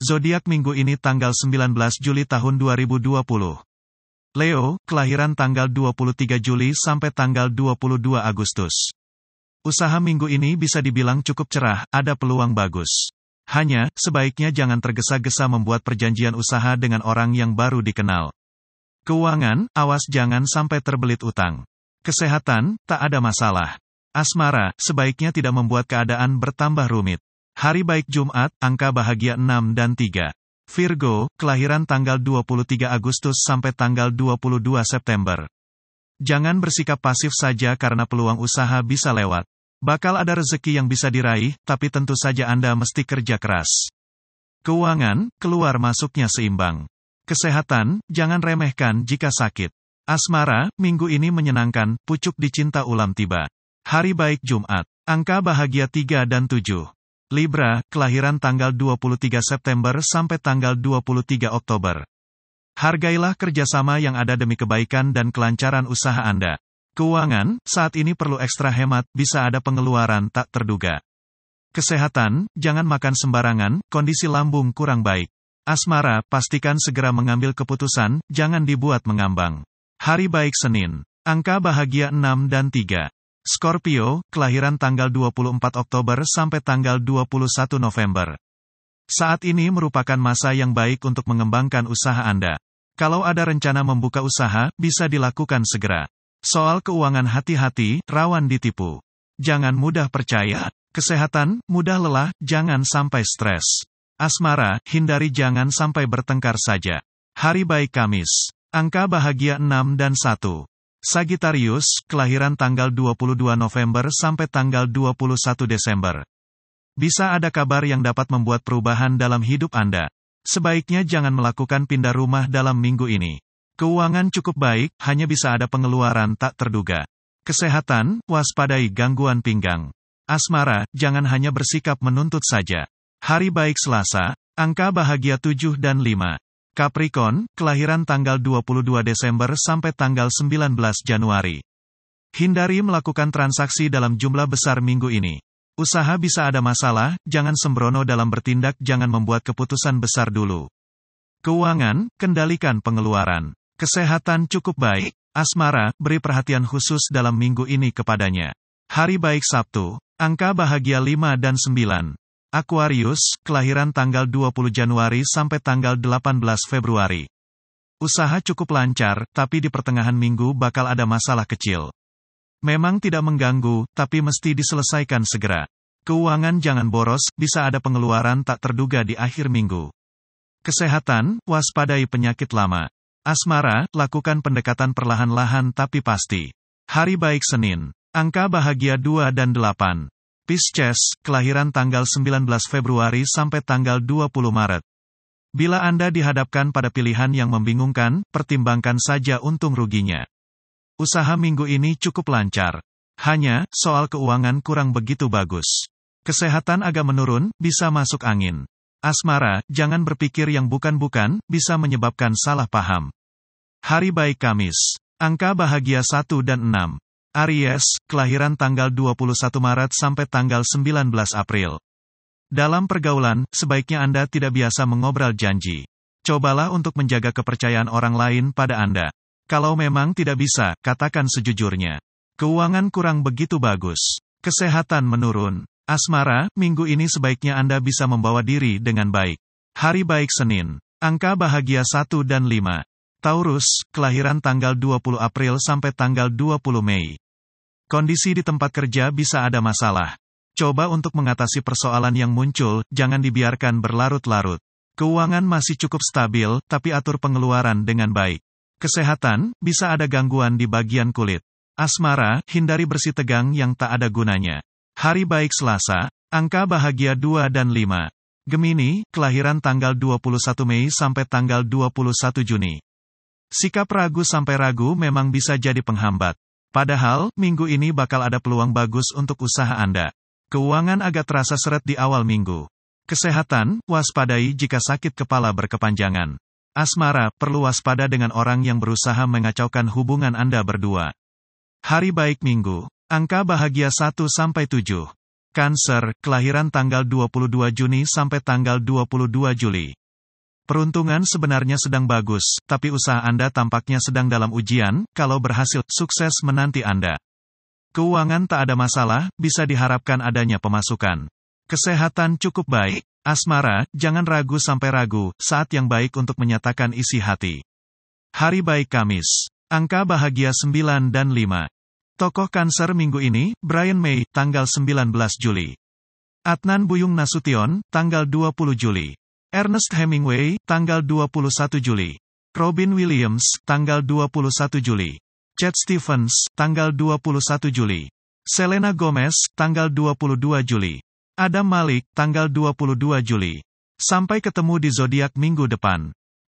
Zodiak minggu ini tanggal 19 Juli tahun 2020. Leo, kelahiran tanggal 23 Juli sampai tanggal 22 Agustus. Usaha minggu ini bisa dibilang cukup cerah, ada peluang bagus. Hanya, sebaiknya jangan tergesa-gesa membuat perjanjian usaha dengan orang yang baru dikenal. Keuangan, awas jangan sampai terbelit utang. Kesehatan, tak ada masalah. Asmara, sebaiknya tidak membuat keadaan bertambah rumit. Hari baik Jumat, angka bahagia 6 dan 3. Virgo, kelahiran tanggal 23 Agustus sampai tanggal 22 September. Jangan bersikap pasif saja karena peluang usaha bisa lewat. Bakal ada rezeki yang bisa diraih, tapi tentu saja Anda mesti kerja keras. Keuangan, keluar masuknya seimbang. Kesehatan, jangan remehkan jika sakit. Asmara, minggu ini menyenangkan, pucuk dicinta ulam tiba. Hari baik Jumat, angka bahagia 3 dan 7. Libra, kelahiran tanggal 23 September sampai tanggal 23 Oktober. Hargailah kerjasama yang ada demi kebaikan dan kelancaran usaha Anda. Keuangan, saat ini perlu ekstra hemat, bisa ada pengeluaran tak terduga. Kesehatan, jangan makan sembarangan, kondisi lambung kurang baik. Asmara, pastikan segera mengambil keputusan, jangan dibuat mengambang. Hari baik Senin. Angka bahagia 6 dan 3. Scorpio, kelahiran tanggal 24 Oktober sampai tanggal 21 November. Saat ini merupakan masa yang baik untuk mengembangkan usaha Anda. Kalau ada rencana membuka usaha, bisa dilakukan segera. Soal keuangan hati-hati, rawan ditipu. Jangan mudah percaya. Kesehatan, mudah lelah, jangan sampai stres. Asmara, hindari jangan sampai bertengkar saja. Hari baik Kamis. Angka bahagia 6 dan 1. Sagittarius, kelahiran tanggal 22 November sampai tanggal 21 Desember. Bisa ada kabar yang dapat membuat perubahan dalam hidup Anda. Sebaiknya jangan melakukan pindah rumah dalam minggu ini. Keuangan cukup baik, hanya bisa ada pengeluaran tak terduga. Kesehatan, waspadai gangguan pinggang. Asmara, jangan hanya bersikap menuntut saja. Hari baik Selasa, angka bahagia 7 dan 5. Capricorn, kelahiran tanggal 22 Desember sampai tanggal 19 Januari. Hindari melakukan transaksi dalam jumlah besar minggu ini. Usaha bisa ada masalah, jangan sembrono dalam bertindak, jangan membuat keputusan besar dulu. Keuangan, kendalikan pengeluaran. Kesehatan cukup baik. Asmara, beri perhatian khusus dalam minggu ini kepadanya. Hari baik Sabtu, angka bahagia 5 dan 9. Aquarius, kelahiran tanggal 20 Januari sampai tanggal 18 Februari. Usaha cukup lancar, tapi di pertengahan minggu bakal ada masalah kecil. Memang tidak mengganggu, tapi mesti diselesaikan segera. Keuangan jangan boros, bisa ada pengeluaran tak terduga di akhir minggu. Kesehatan, waspadai penyakit lama. Asmara, lakukan pendekatan perlahan-lahan tapi pasti. Hari baik Senin. Angka bahagia 2 dan 8. Pisces, kelahiran tanggal 19 Februari sampai tanggal 20 Maret. Bila Anda dihadapkan pada pilihan yang membingungkan, pertimbangkan saja untung ruginya. Usaha minggu ini cukup lancar. Hanya, soal keuangan kurang begitu bagus. Kesehatan agak menurun, bisa masuk angin. Asmara, jangan berpikir yang bukan-bukan, bisa menyebabkan salah paham. Hari baik Kamis. Angka bahagia 1 dan 6. Aries, kelahiran tanggal 21 Maret sampai tanggal 19 April. Dalam pergaulan, sebaiknya Anda tidak biasa mengobrol janji. Cobalah untuk menjaga kepercayaan orang lain pada Anda. Kalau memang tidak bisa, katakan sejujurnya. Keuangan kurang begitu bagus. Kesehatan menurun. Asmara, minggu ini sebaiknya Anda bisa membawa diri dengan baik. Hari baik Senin. Angka bahagia 1 dan 5. Taurus, kelahiran tanggal 20 April sampai tanggal 20 Mei. Kondisi di tempat kerja bisa ada masalah. Coba untuk mengatasi persoalan yang muncul, jangan dibiarkan berlarut-larut. Keuangan masih cukup stabil, tapi atur pengeluaran dengan baik. Kesehatan, bisa ada gangguan di bagian kulit. Asmara, hindari bersih tegang yang tak ada gunanya. Hari baik Selasa, angka bahagia 2 dan 5. Gemini, kelahiran tanggal 21 Mei sampai tanggal 21 Juni. Sikap ragu sampai ragu memang bisa jadi penghambat. Padahal, minggu ini bakal ada peluang bagus untuk usaha Anda. Keuangan agak terasa seret di awal minggu. Kesehatan, waspadai jika sakit kepala berkepanjangan. Asmara, perlu waspada dengan orang yang berusaha mengacaukan hubungan Anda berdua. Hari baik minggu. Angka bahagia 1-7. Cancer, kelahiran tanggal 22 Juni sampai tanggal 22 Juli. Peruntungan sebenarnya sedang bagus, tapi usaha Anda tampaknya sedang dalam ujian, kalau berhasil, sukses menanti Anda. Keuangan tak ada masalah, bisa diharapkan adanya pemasukan. Kesehatan cukup baik. Asmara, jangan ragu sampai ragu, saat yang baik untuk menyatakan isi hati. Hari baik Kamis. Angka bahagia 9 dan 5. Tokoh Cancer minggu ini, Brian May, tanggal 19 Juli. Adnan Buyung Nasution, tanggal 20 Juli. Ernest Hemingway, tanggal 21 Juli. Robin Williams, tanggal 21 Juli. Chad Stevens, tanggal 21 Juli. Selena Gomez, tanggal 22 Juli. Adam Malik, tanggal 22 Juli. Sampai ketemu di zodiak minggu depan.